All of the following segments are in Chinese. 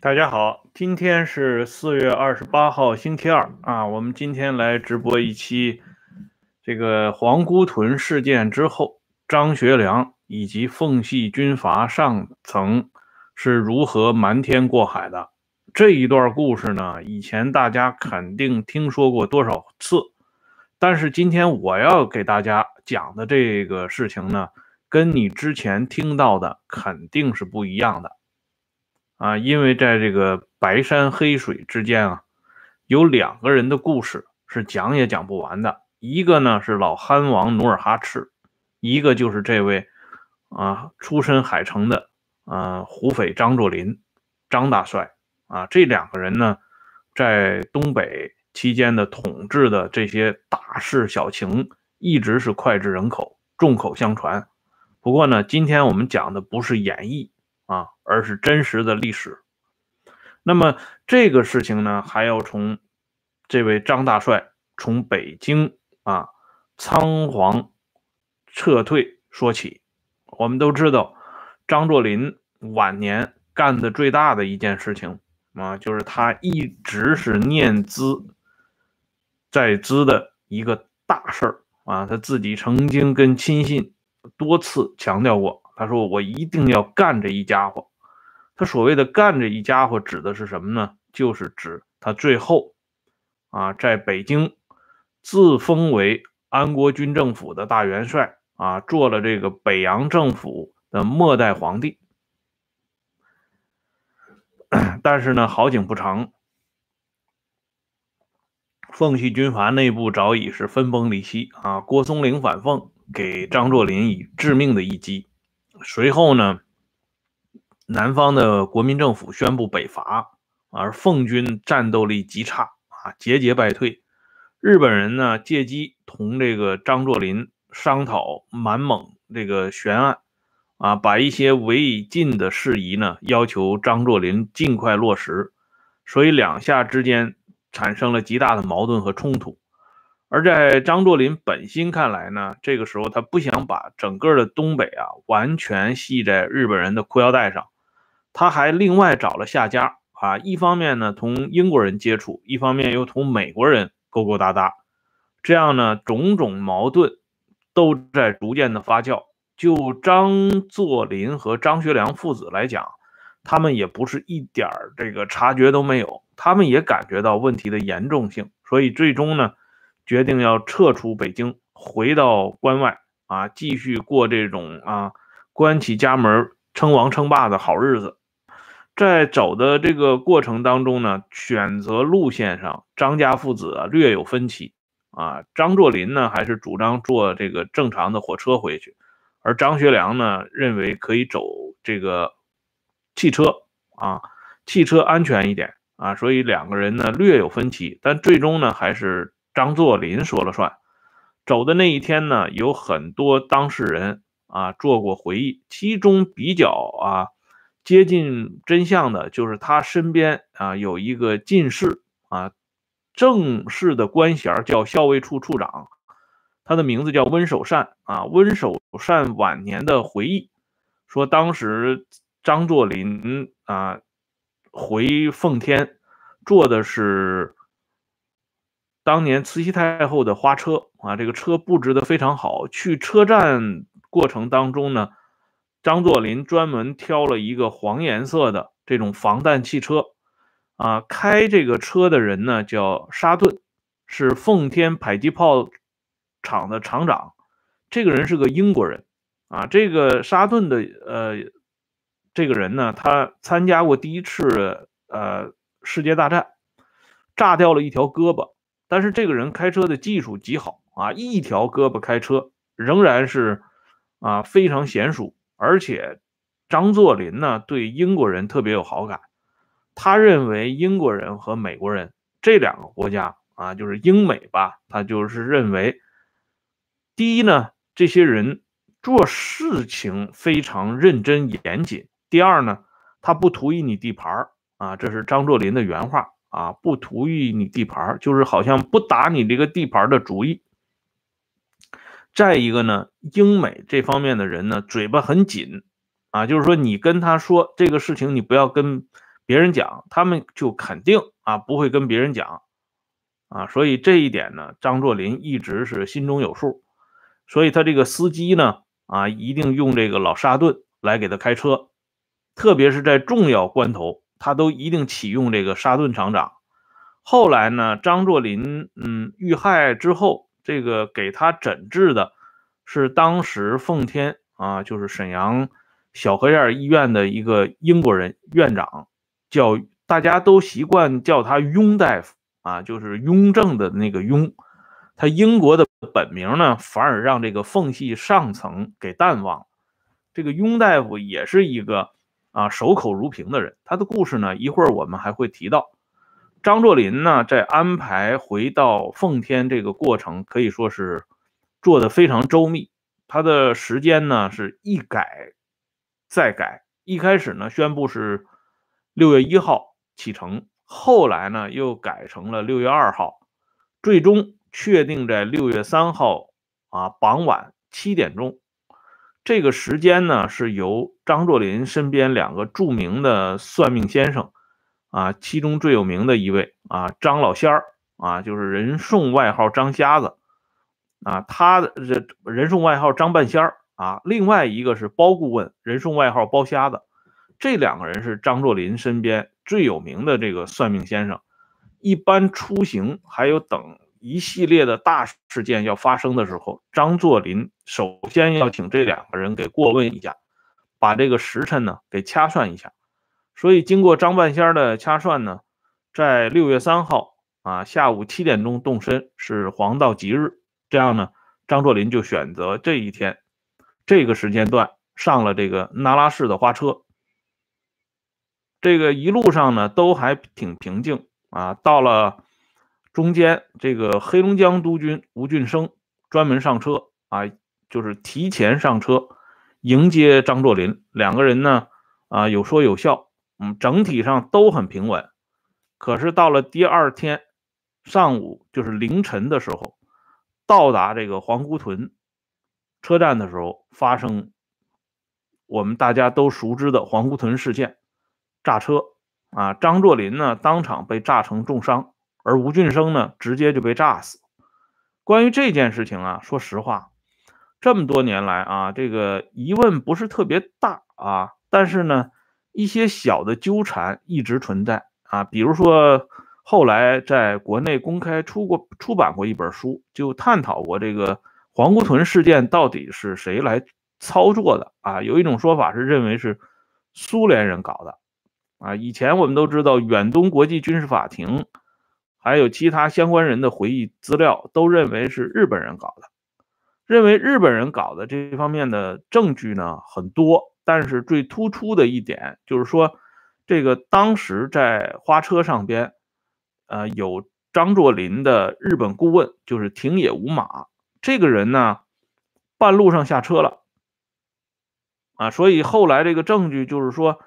大家好，今天是四月二十八号，星期二啊。我们今天来直播一期这个皇姑屯事件之后，张学良以及奉系军阀上层是如何瞒天过海的这一段故事呢？以前大家肯定听说过多少次，但是今天我要给大家讲的这个事情呢，跟你之前听到的肯定是不一样的。啊，因为在这个白山黑水之间啊，有两个人的故事是讲也讲不完的。一个呢是老憨王努尔哈赤，一个就是这位啊出身海城的啊胡匪张作霖，张大帅啊。这两个人呢，在东北期间的统治的这些大事小情，一直是脍炙人口、众口相传。不过呢，今天我们讲的不是演绎。啊，而是真实的历史。那么这个事情呢，还要从这位张大帅从北京啊仓皇撤退说起。我们都知道，张作霖晚年干的最大的一件事情啊，就是他一直是念兹在兹的一个大事儿啊。他自己曾经跟亲信多次强调过。他说：“我一定要干这一家伙。”他所谓的“干这一家伙”指的是什么呢？就是指他最后啊，在北京自封为安国军政府的大元帅啊，做了这个北洋政府的末代皇帝。但是呢，好景不长，奉系军阀内部早已是分崩离析啊。郭松龄反奉，给张作霖以致命的一击。随后呢，南方的国民政府宣布北伐，而奉军战斗力极差啊，节节败退。日本人呢，借机同这个张作霖商讨满蒙这个悬案，啊，把一些违禁的事宜呢，要求张作霖尽快落实，所以两下之间产生了极大的矛盾和冲突。而在张作霖本心看来呢，这个时候他不想把整个的东北啊完全系在日本人的裤腰带上，他还另外找了下家啊，一方面呢同英国人接触，一方面又同美国人勾勾搭搭，这样呢种种矛盾都在逐渐的发酵。就张作霖和张学良父子来讲，他们也不是一点儿这个察觉都没有，他们也感觉到问题的严重性，所以最终呢。决定要撤出北京，回到关外啊，继续过这种啊关起家门称王称霸的好日子。在走的这个过程当中呢，选择路线上，张家父子啊略有分歧啊。张作霖呢还是主张坐这个正常的火车回去，而张学良呢认为可以走这个汽车啊，汽车安全一点啊，所以两个人呢略有分歧，但最终呢还是。张作霖说了算。走的那一天呢，有很多当事人啊做过回忆，其中比较啊接近真相的，就是他身边啊有一个进士啊，正式的官衔叫校尉处处长，他的名字叫温守善啊。温守善晚年的回忆说，当时张作霖啊回奉天坐的是。当年慈禧太后的花车啊，这个车布置的非常好。去车站过程当中呢，张作霖专门挑了一个黄颜色的这种防弹汽车啊。开这个车的人呢叫沙顿，是奉天迫击炮厂的厂长。这个人是个英国人啊。这个沙顿的呃，这个人呢，他参加过第一次呃世界大战，炸掉了一条胳膊。但是这个人开车的技术极好啊，一条胳膊开车仍然是啊非常娴熟。而且张作霖呢对英国人特别有好感，他认为英国人和美国人这两个国家啊，就是英美吧，他就是认为第一呢，这些人做事情非常认真严谨；第二呢，他不图于你地盘啊，这是张作霖的原话。啊，不图于你地盘，就是好像不打你这个地盘的主意。再一个呢，英美这方面的人呢，嘴巴很紧啊，就是说你跟他说这个事情，你不要跟别人讲，他们就肯定啊不会跟别人讲啊，所以这一点呢，张作霖一直是心中有数，所以他这个司机呢啊一定用这个老沙顿来给他开车，特别是在重要关头，他都一定启用这个沙顿厂长。后来呢，张作霖嗯遇害之后，这个给他诊治的是当时奉天啊，就是沈阳。小河沿医院的一个英国人院长，叫大家都习惯叫他雍大夫啊，就是雍正的那个雍。他英国的本名呢，反而让这个奉系上层给淡忘了。这个雍大夫也是一个啊守口如瓶的人。他的故事呢，一会儿我们还会提到。张作霖呢，在安排回到奉天这个过程，可以说是做的非常周密。他的时间呢，是一改。再改，一开始呢宣布是六月一号启程，后来呢又改成了六月二号，最终确定在六月三号啊傍晚七点钟。这个时间呢是由张作霖身边两个著名的算命先生啊，其中最有名的一位啊张老仙儿啊，就是人送外号张瞎子啊，他的这人送外号张半仙儿。啊，另外一个是包顾问，人送外号包瞎子，这两个人是张作霖身边最有名的这个算命先生。一般出行还有等一系列的大事件要发生的时候，张作霖首先要请这两个人给过问一下，把这个时辰呢给掐算一下。所以经过张半仙的掐算呢，在六月三号啊下午七点钟动身是黄道吉日，这样呢，张作霖就选择这一天。这个时间段上了这个那拉氏的花车，这个一路上呢都还挺平静啊。到了中间，这个黑龙江督军吴俊升专门上车啊，就是提前上车迎接张作霖。两个人呢啊有说有笑，嗯，整体上都很平稳。可是到了第二天上午，就是凌晨的时候，到达这个黄姑屯。车站的时候发生我们大家都熟知的黄姑屯事件，炸车啊，张作霖呢当场被炸成重伤，而吴俊升呢直接就被炸死。关于这件事情啊，说实话，这么多年来啊，这个疑问不是特别大啊，但是呢，一些小的纠缠一直存在啊，比如说后来在国内公开出过出版过一本书，就探讨过这个。黄姑屯事件到底是谁来操作的啊？有一种说法是认为是苏联人搞的啊。以前我们都知道，远东国际军事法庭还有其他相关人的回忆资料都认为是日本人搞的。认为日本人搞的这方面的证据呢很多，但是最突出的一点就是说，这个当时在花车上边，呃，有张作霖的日本顾问，就是庭野无马。这个人呢，半路上下车了，啊，所以后来这个证据就是说，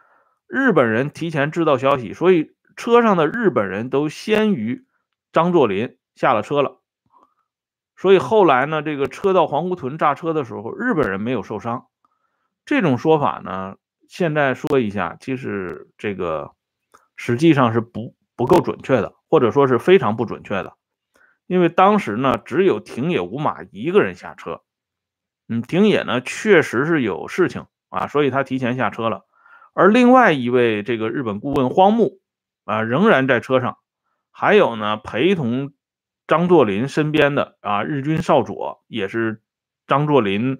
日本人提前知道消息，所以车上的日本人都先于张作霖下了车了，所以后来呢，这个车到黄姑屯炸车的时候，日本人没有受伤。这种说法呢，现在说一下，其实这个实际上是不不够准确的，或者说是非常不准确的。因为当时呢，只有庭野无马一个人下车，嗯，庭野呢确实是有事情啊，所以他提前下车了。而另外一位这个日本顾问荒木啊，仍然在车上。还有呢，陪同张作霖身边的啊，日军少佐也是张作霖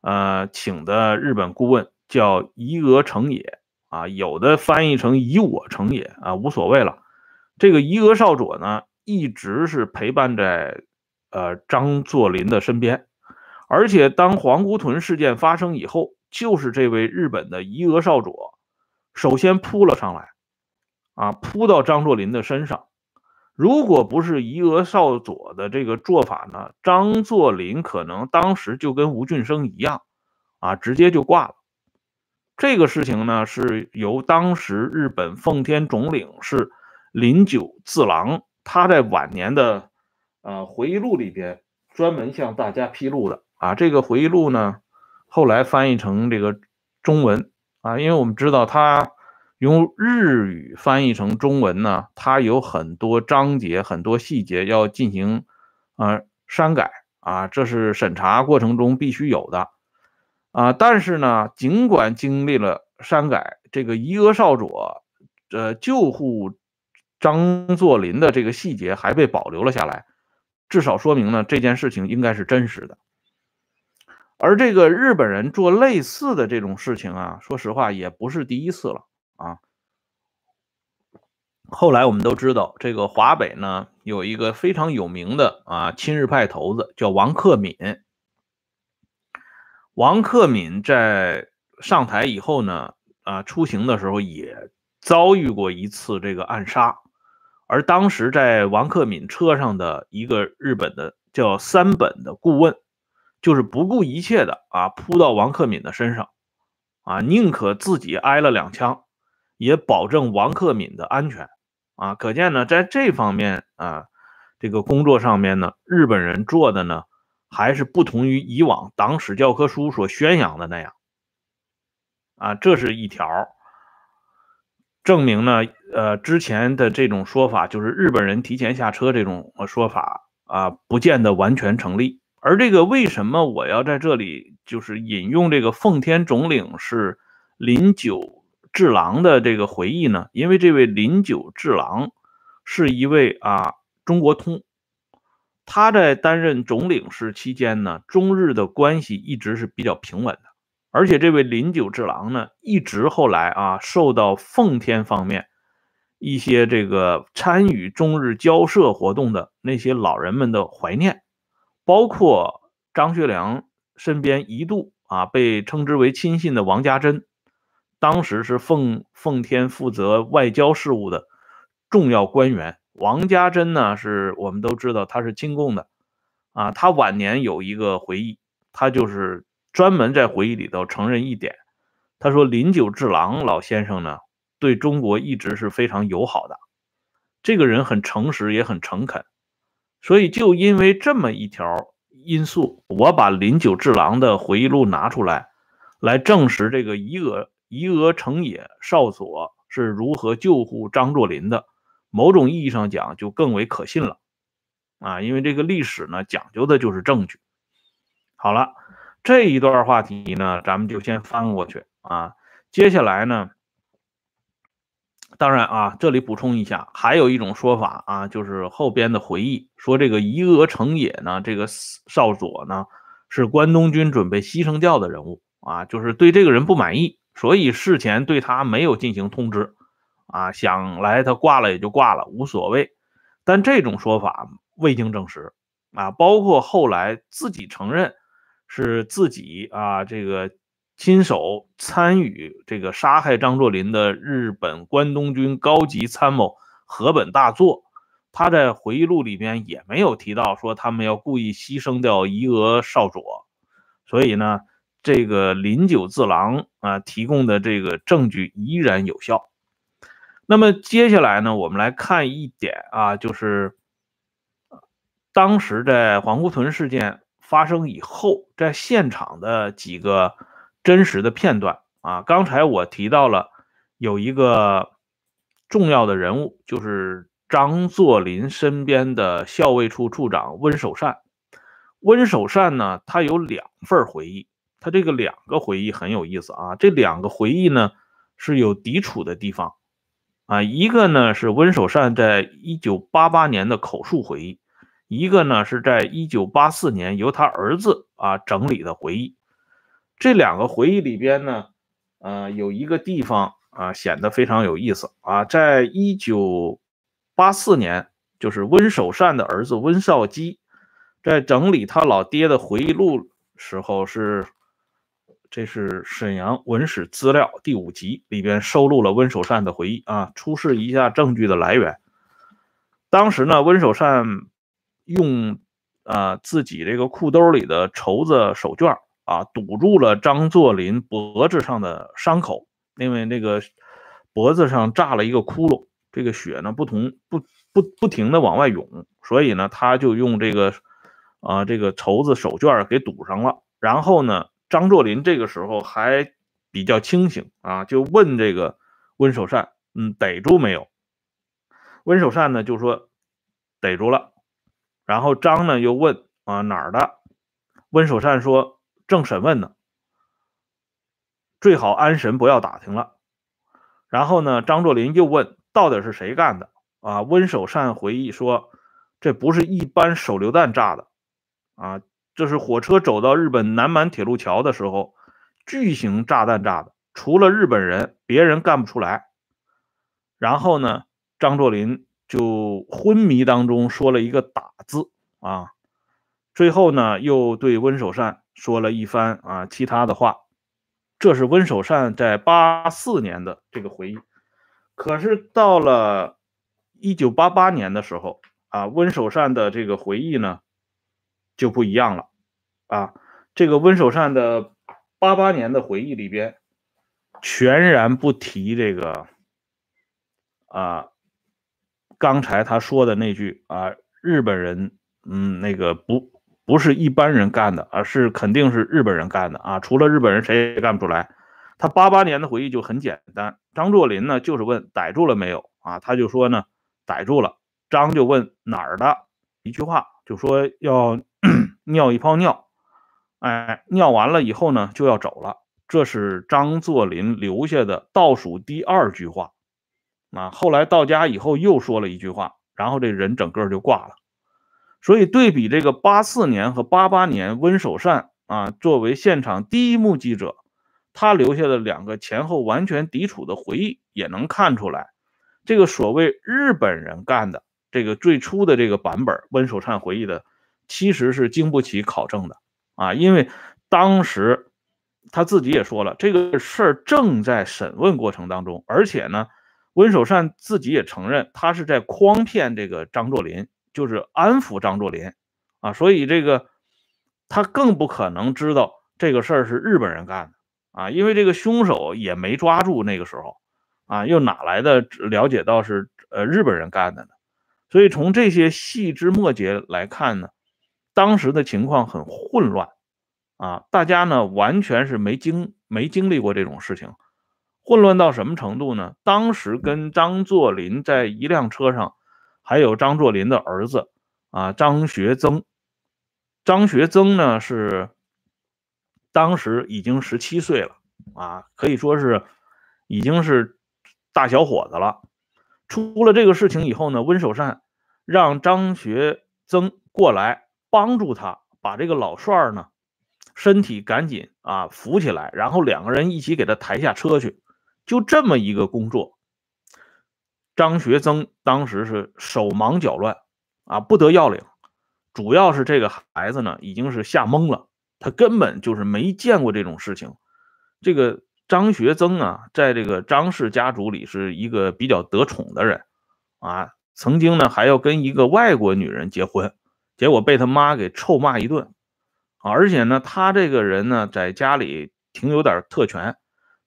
呃请的日本顾问，叫伊俄成也啊，有的翻译成以我成也啊，无所谓了。这个伊俄少佐呢。一直是陪伴在呃张作霖的身边，而且当黄姑屯事件发生以后，就是这位日本的伊俄少佐首先扑了上来，啊，扑到张作霖的身上。如果不是伊俄少佐的这个做法呢，张作霖可能当时就跟吴俊升一样，啊，直接就挂了。这个事情呢，是由当时日本奉天总领事林九次郎。他在晚年的呃回忆录里边专门向大家披露的啊，这个回忆录呢后来翻译成这个中文啊，因为我们知道他用日语翻译成中文呢，它有很多章节、很多细节要进行啊删改啊，这是审查过程中必须有的啊。但是呢，尽管经历了删改，这个伊俄少佐呃救护张作霖的这个细节还被保留了下来，至少说明呢这件事情应该是真实的。而这个日本人做类似的这种事情啊，说实话也不是第一次了。啊，后来我们都知道，这个华北呢有一个非常有名的啊亲日派头子，叫王克敏。王克敏在上台以后呢，啊出行的时候也遭遇过一次这个暗杀，而当时在王克敏车上的一个日本的叫三本的顾问，就是不顾一切的啊扑到王克敏的身上，啊宁可自己挨了两枪。也保证王克敏的安全啊，可见呢，在这方面啊，这个工作上面呢，日本人做的呢，还是不同于以往党史教科书所宣扬的那样啊，这是一条，证明呢，呃，之前的这种说法，就是日本人提前下车这种说法啊，不见得完全成立。而这个为什么我要在这里就是引用这个奉天总领是林九？治郎的这个回忆呢，因为这位林九治郎是一位啊中国通，他在担任总领事期间呢，中日的关系一直是比较平稳的，而且这位林九治郎呢，一直后来啊受到奉天方面一些这个参与中日交涉活动的那些老人们的怀念，包括张学良身边一度啊被称之为亲信的王家珍。当时是奉奉天负责外交事务的重要官员王家珍呢，是我们都知道他是亲共的啊。他晚年有一个回忆，他就是专门在回忆里头承认一点，他说林九治郎老先生呢对中国一直是非常友好的，这个人很诚实也很诚恳，所以就因为这么一条因素，我把林九治郎的回忆录拿出来，来证实这个伊俄。夷俄成也少佐是如何救护张作霖的？某种意义上讲，就更为可信了啊！因为这个历史呢，讲究的就是证据。好了，这一段话题呢，咱们就先翻过去啊。接下来呢，当然啊，这里补充一下，还有一种说法啊，就是后边的回忆说，这个夷俄成也呢，这个少佐呢，是关东军准备牺牲掉的人物啊，就是对这个人不满意。所以事前对他没有进行通知，啊，想来他挂了也就挂了，无所谓。但这种说法未经证实，啊，包括后来自己承认是自己啊，这个亲手参与这个杀害张作霖的日本关东军高级参谋河本大作，他在回忆录里边也没有提到说他们要故意牺牲掉伊俄少佐，所以呢。这个林九次郎啊提供的这个证据依然有效。那么接下来呢，我们来看一点啊，就是当时在黄姑屯事件发生以后，在现场的几个真实的片段啊。刚才我提到了有一个重要的人物，就是张作霖身边的校尉处处长温守善。温守善呢，他有两份回忆。他这个两个回忆很有意思啊，这两个回忆呢是有抵触的地方啊，一个呢是温守善在一九八八年的口述回忆，一个呢是在一九八四年由他儿子啊整理的回忆。这两个回忆里边呢，呃，有一个地方啊显得非常有意思啊，在一九八四年，就是温守善的儿子温绍基在整理他老爹的回忆录时候是。这是沈阳文史资料第五集里边收录了温守善的回忆啊，出示一下证据的来源。当时呢，温守善用啊自己这个裤兜里的绸子手绢啊堵住了张作霖脖子上的伤口，因为那个脖子上炸了一个窟窿，这个血呢不同不不不停的往外涌，所以呢他就用这个啊这个绸子手绢给堵上了，然后呢。张作霖这个时候还比较清醒啊，就问这个温守善，嗯，逮住没有？温守善呢就说逮住了。然后张呢又问啊哪儿的？温守善说正审问呢，最好安神，不要打听了。然后呢，张作霖又问到底是谁干的？啊，温守善回忆说这不是一般手榴弹炸的，啊，这是火车走到日本南满铁路桥的时候，巨型炸弹炸的。除了日本人，别人干不出来。然后呢，张作霖就昏迷当中说了一个“打”字啊，最后呢，又对温守善说了一番啊其他的话。这是温守善在八四年的这个回忆。可是到了一九八八年的时候啊，温守善的这个回忆呢就不一样了啊。这个温守善的八八年的回忆里边。全然不提这个啊，刚才他说的那句啊，日本人嗯，那个不不是一般人干的，而是肯定是日本人干的啊，除了日本人谁也干不出来。他八八年的回忆就很简单，张作霖呢就是问逮住了没有啊，他就说呢逮住了，张就问哪儿的，一句话就说要尿一泡尿，哎，尿完了以后呢就要走了。这是张作霖留下的倒数第二句话，啊，后来到家以后又说了一句话，然后这人整个就挂了。所以对比这个八四年和八八年，温守善啊作为现场第一目击者，他留下的两个前后完全抵触的回忆，也能看出来，这个所谓日本人干的这个最初的这个版本，温守善回忆的其实是经不起考证的啊，因为当时。他自己也说了，这个事儿正在审问过程当中，而且呢，温守善自己也承认，他是在诓骗这个张作霖，就是安抚张作霖啊，所以这个他更不可能知道这个事儿是日本人干的啊，因为这个凶手也没抓住，那个时候啊，又哪来的了解到是呃日本人干的呢？所以从这些细枝末节来看呢，当时的情况很混乱。啊，大家呢完全是没经没经历过这种事情，混乱到什么程度呢？当时跟张作霖在一辆车上，还有张作霖的儿子啊张学曾。张学曾呢是当时已经十七岁了啊，可以说是已经是大小伙子了。出了这个事情以后呢，温守善让张学曾过来帮助他把这个老帅呢。身体赶紧啊扶起来，然后两个人一起给他抬下车去，就这么一个工作。张学曾当时是手忙脚乱啊，不得要领。主要是这个孩子呢，已经是吓懵了，他根本就是没见过这种事情。这个张学曾啊，在这个张氏家族里是一个比较得宠的人啊，曾经呢还要跟一个外国女人结婚，结果被他妈给臭骂一顿。啊而且呢，他这个人呢，在家里挺有点特权，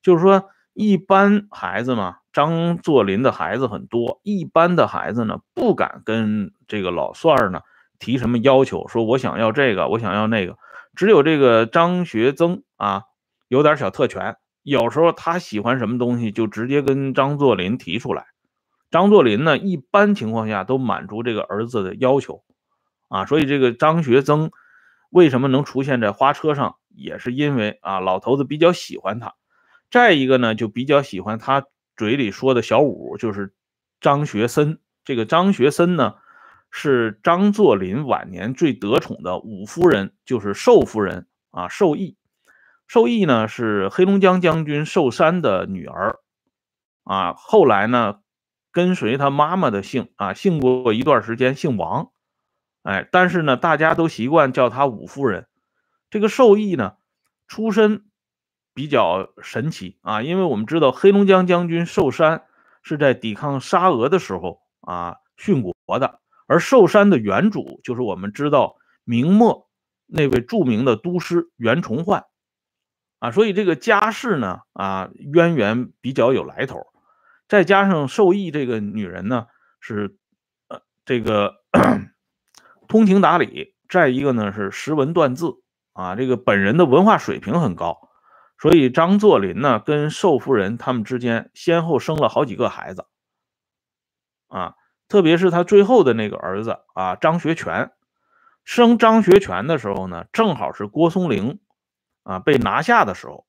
就是说，一般孩子嘛，张作霖的孩子很多，一般的孩子呢，不敢跟这个老帅儿呢提什么要求，说我想要这个，我想要那个。只有这个张学曾啊，有点小特权，有时候他喜欢什么东西，就直接跟张作霖提出来。张作霖呢，一般情况下都满足这个儿子的要求，啊，所以这个张学曾。为什么能出现在花车上，也是因为啊，老头子比较喜欢他。再一个呢，就比较喜欢他嘴里说的小五，就是张学森。这个张学森呢，是张作霖晚年最得宠的五夫人，就是寿夫人啊，寿义。寿义呢是黑龙江将军寿山的女儿啊，后来呢跟随他妈妈的姓啊，姓过一段时间，姓王。哎，但是呢，大家都习惯叫她五夫人。这个寿义呢，出身比较神奇啊，因为我们知道黑龙江将军寿山是在抵抗沙俄的时候啊殉国的，而寿山的原主就是我们知道明末那位著名的都师袁崇焕啊，所以这个家世呢啊渊源比较有来头。再加上寿义这个女人呢是呃这个。通情达理，再一个呢是识文断字啊，这个本人的文化水平很高，所以张作霖呢跟寿夫人他们之间先后生了好几个孩子，啊，特别是他最后的那个儿子啊张学全，生张学全的时候呢，正好是郭松龄啊被拿下的时候，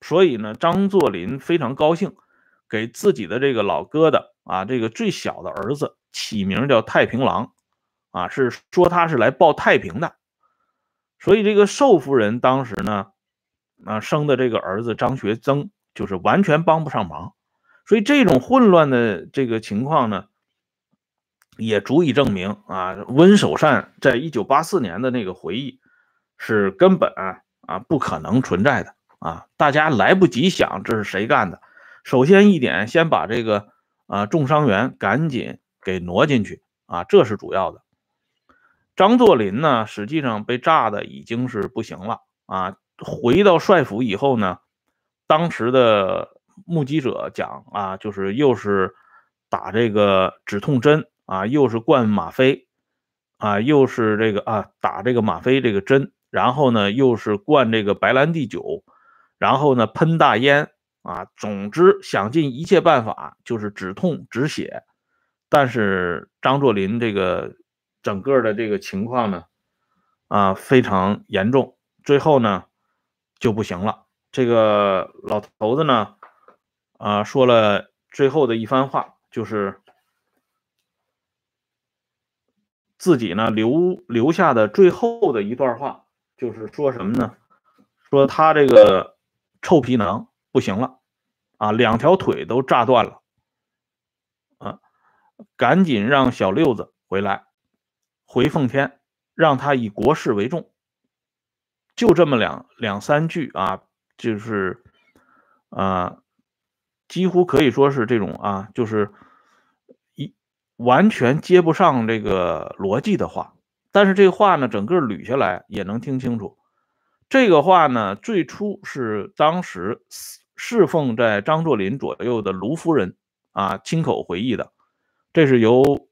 所以呢张作霖非常高兴，给自己的这个老哥的啊这个最小的儿子起名叫太平郎，啊是说他是来报太平的，所以这个寿夫人当时呢。啊，生的这个儿子张学曾就是完全帮不上忙，所以这种混乱的这个情况呢，也足以证明啊，温守善在一九八四年的那个回忆是根本啊不可能存在的啊，大家来不及想这是谁干的。首先一点，先把这个啊重伤员赶紧给挪进去啊，这是主要的。张作霖呢，实际上被炸的已经是不行了啊。回到帅府以后呢，当时的目击者讲啊，就是又是打这个止痛针啊，又是灌吗啡啊，又是这个啊打这个吗啡这个针，然后呢又是灌这个白兰地酒，然后呢喷大烟啊，总之想尽一切办法就是止痛止血，但是张作霖这个整个的这个情况呢啊非常严重，最后呢。就不行了。这个老头子呢，啊，说了最后的一番话，就是自己呢留留下的最后的一段话，就是说什么呢？说他这个臭皮囊不行了，啊，两条腿都炸断了，啊，赶紧让小六子回来，回奉天，让他以国事为重。就这么两两三句啊，就是啊，几乎可以说是这种啊，就是一完全接不上这个逻辑的话。但是这话呢，整个捋下来也能听清楚。这个话呢，最初是当时侍奉在张作霖左右的卢夫人啊亲口回忆的。这是由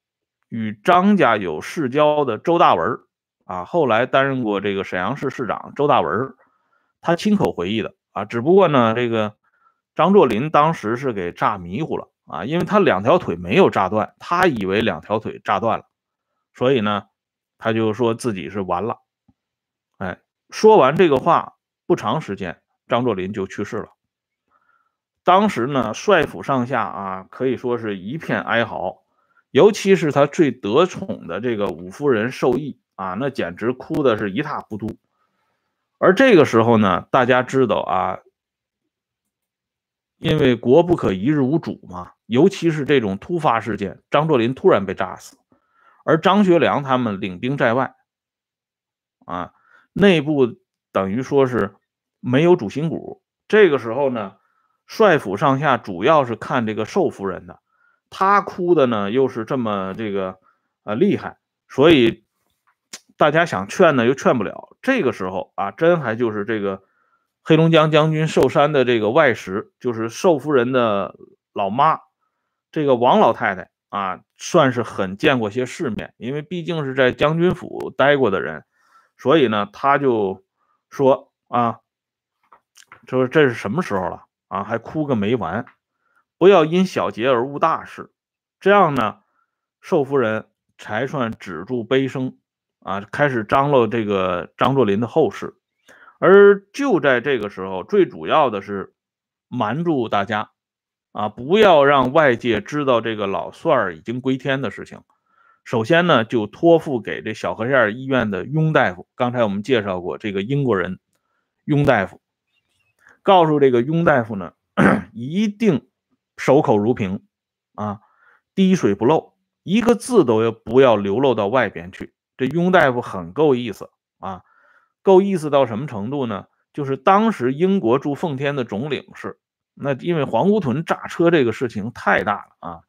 与张家有世交的周大文。啊，后来担任过这个沈阳市市长周大文，他亲口回忆的啊。只不过呢，这个张作霖当时是给炸迷糊了啊，因为他两条腿没有炸断，他以为两条腿炸断了，所以呢，他就说自己是完了。哎，说完这个话不长时间，张作霖就去世了。当时呢，帅府上下啊，可以说是一片哀嚎，尤其是他最得宠的这个五夫人寿懿。啊，那简直哭的是一塌糊涂。而这个时候呢，大家知道啊，因为国不可一日无主嘛，尤其是这种突发事件，张作霖突然被炸死，而张学良他们领兵在外，啊，内部等于说是没有主心骨。这个时候呢，帅府上下主要是看这个寿夫人的，他哭的呢又是这么这个啊厉害，所以。大家想劝呢，又劝不了。这个时候啊，真还就是这个黑龙江将军寿山的这个外侄，就是寿夫人的老妈，这个王老太太啊，算是很见过些世面，因为毕竟是在将军府待过的人，所以呢，他就说啊，说这是什么时候了啊，还哭个没完，不要因小节而误大事。这样呢，寿夫人才算止住悲声。啊，开始张罗这个张作霖的后事，而就在这个时候，最主要的是瞒住大家，啊，不要让外界知道这个老帅儿已经归天的事情。首先呢，就托付给这小河县医院的雍大夫。刚才我们介绍过这个英国人雍大夫，告诉这个雍大夫呢，一定守口如瓶，啊，滴水不漏，一个字都要不要流露到外边去。这雍大夫很够意思啊，够意思到什么程度呢？就是当时英国驻奉天的总领事，那因为黄姑屯炸车这个事情太大了啊，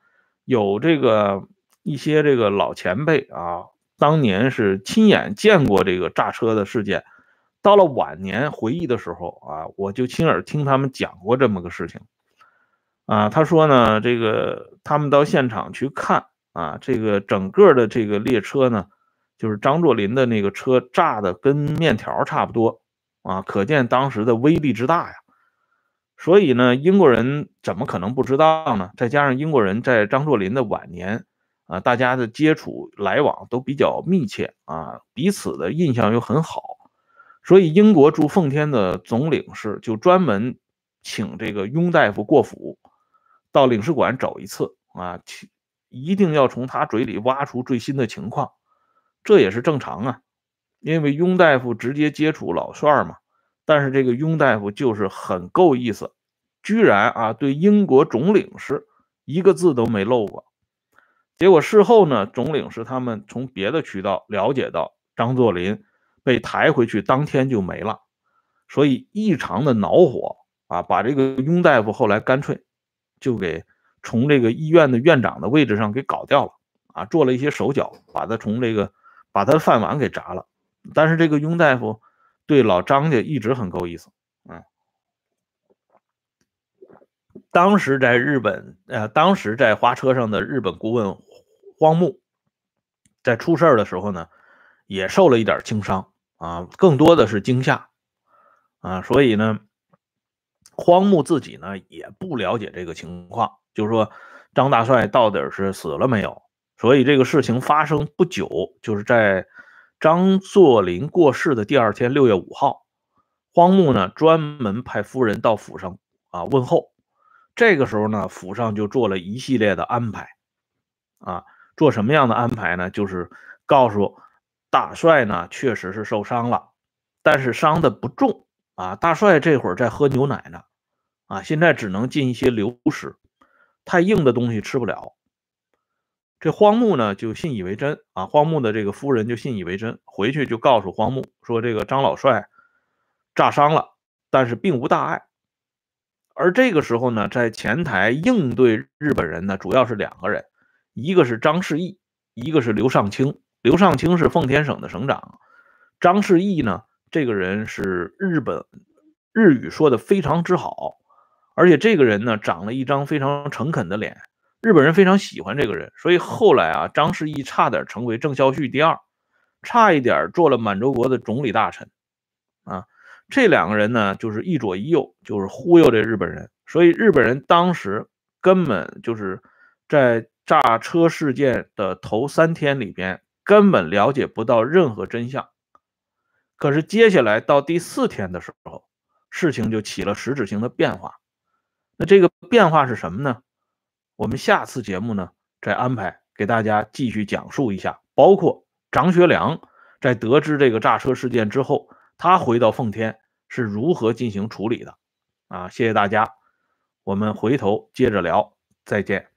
有这个一些这个老前辈啊，当年是亲眼见过这个炸车的事件，到了晚年回忆的时候啊，我就亲耳听他们讲过这么个事情啊。他说呢，这个他们到现场去看啊，这个整个的这个列车呢。就是张作霖的那个车炸的跟面条差不多啊，可见当时的威力之大呀！所以呢，英国人怎么可能不知道呢？再加上英国人在张作霖的晚年啊，大家的接触来往都比较密切啊，彼此的印象又很好，所以英国驻奉天的总领事就专门请这个雍大夫过府，到领事馆走一次啊，一定要从他嘴里挖出最新的情况，这也是正常啊。因为雍大夫直接接触老帅嘛，但是这个雍大夫就是很够意思，居然啊对英国总领事一个字都没漏过。结果事后呢，总领事他们从别的渠道了解到，张作霖被抬回去当天就没了，所以异常的恼火啊，把这个雍大夫后来干脆就给从这个医院的院长的位置上给搞掉了啊，做了一些手脚，把他从这个把他的饭碗给砸了。但是这个雍大夫对老张家一直很够意思，嗯，当时在日本，呃，当时在花车上的日本顾问荒木，在出事的时候呢，也受了一点轻伤啊，更多的是惊吓啊，所以呢，荒木自己呢也不了解这个情况，就是说张大帅到底是死了没有？所以这个事情发生不久，就是在。张作霖过世的第二天，六月五号，荒木呢专门派夫人到府上啊问候。这个时候呢，府上就做了一系列的安排，啊，做什么样的安排呢？就是告诉大帅呢，确实是受伤了，但是伤的不重啊。大帅这会儿在喝牛奶呢，啊，现在只能进一些流食，太硬的东西吃不了。这荒木呢就信以为真啊，荒木的这个夫人就信以为真，回去就告诉荒木说这个张老帅炸伤了，但是并无大碍。而这个时候呢，在前台应对日本人呢，主要是两个人，一个是张世义，一个是刘尚卿。刘尚卿是奉天省的省长，张世义呢，这个人是日本日语说的非常之好，而且这个人呢，长了一张非常诚恳的脸。日本人非常喜欢这个人，所以后来啊，张世义差点成为郑孝胥第二，差一点做了满洲国的总理大臣，啊，这两个人呢，就是一左一右，就是忽悠这日本人，所以日本人当时根本就是在炸车事件的头三天里边，根本了解不到任何真相。可是接下来到第四天的时候，事情就起了实质性的变化。那这个变化是什么呢？我们下次节目呢，再安排给大家继续讲述一下，包括张学良在得知这个炸车事件之后，他回到奉天是如何进行处理的。啊，谢谢大家，我们回头接着聊，再见。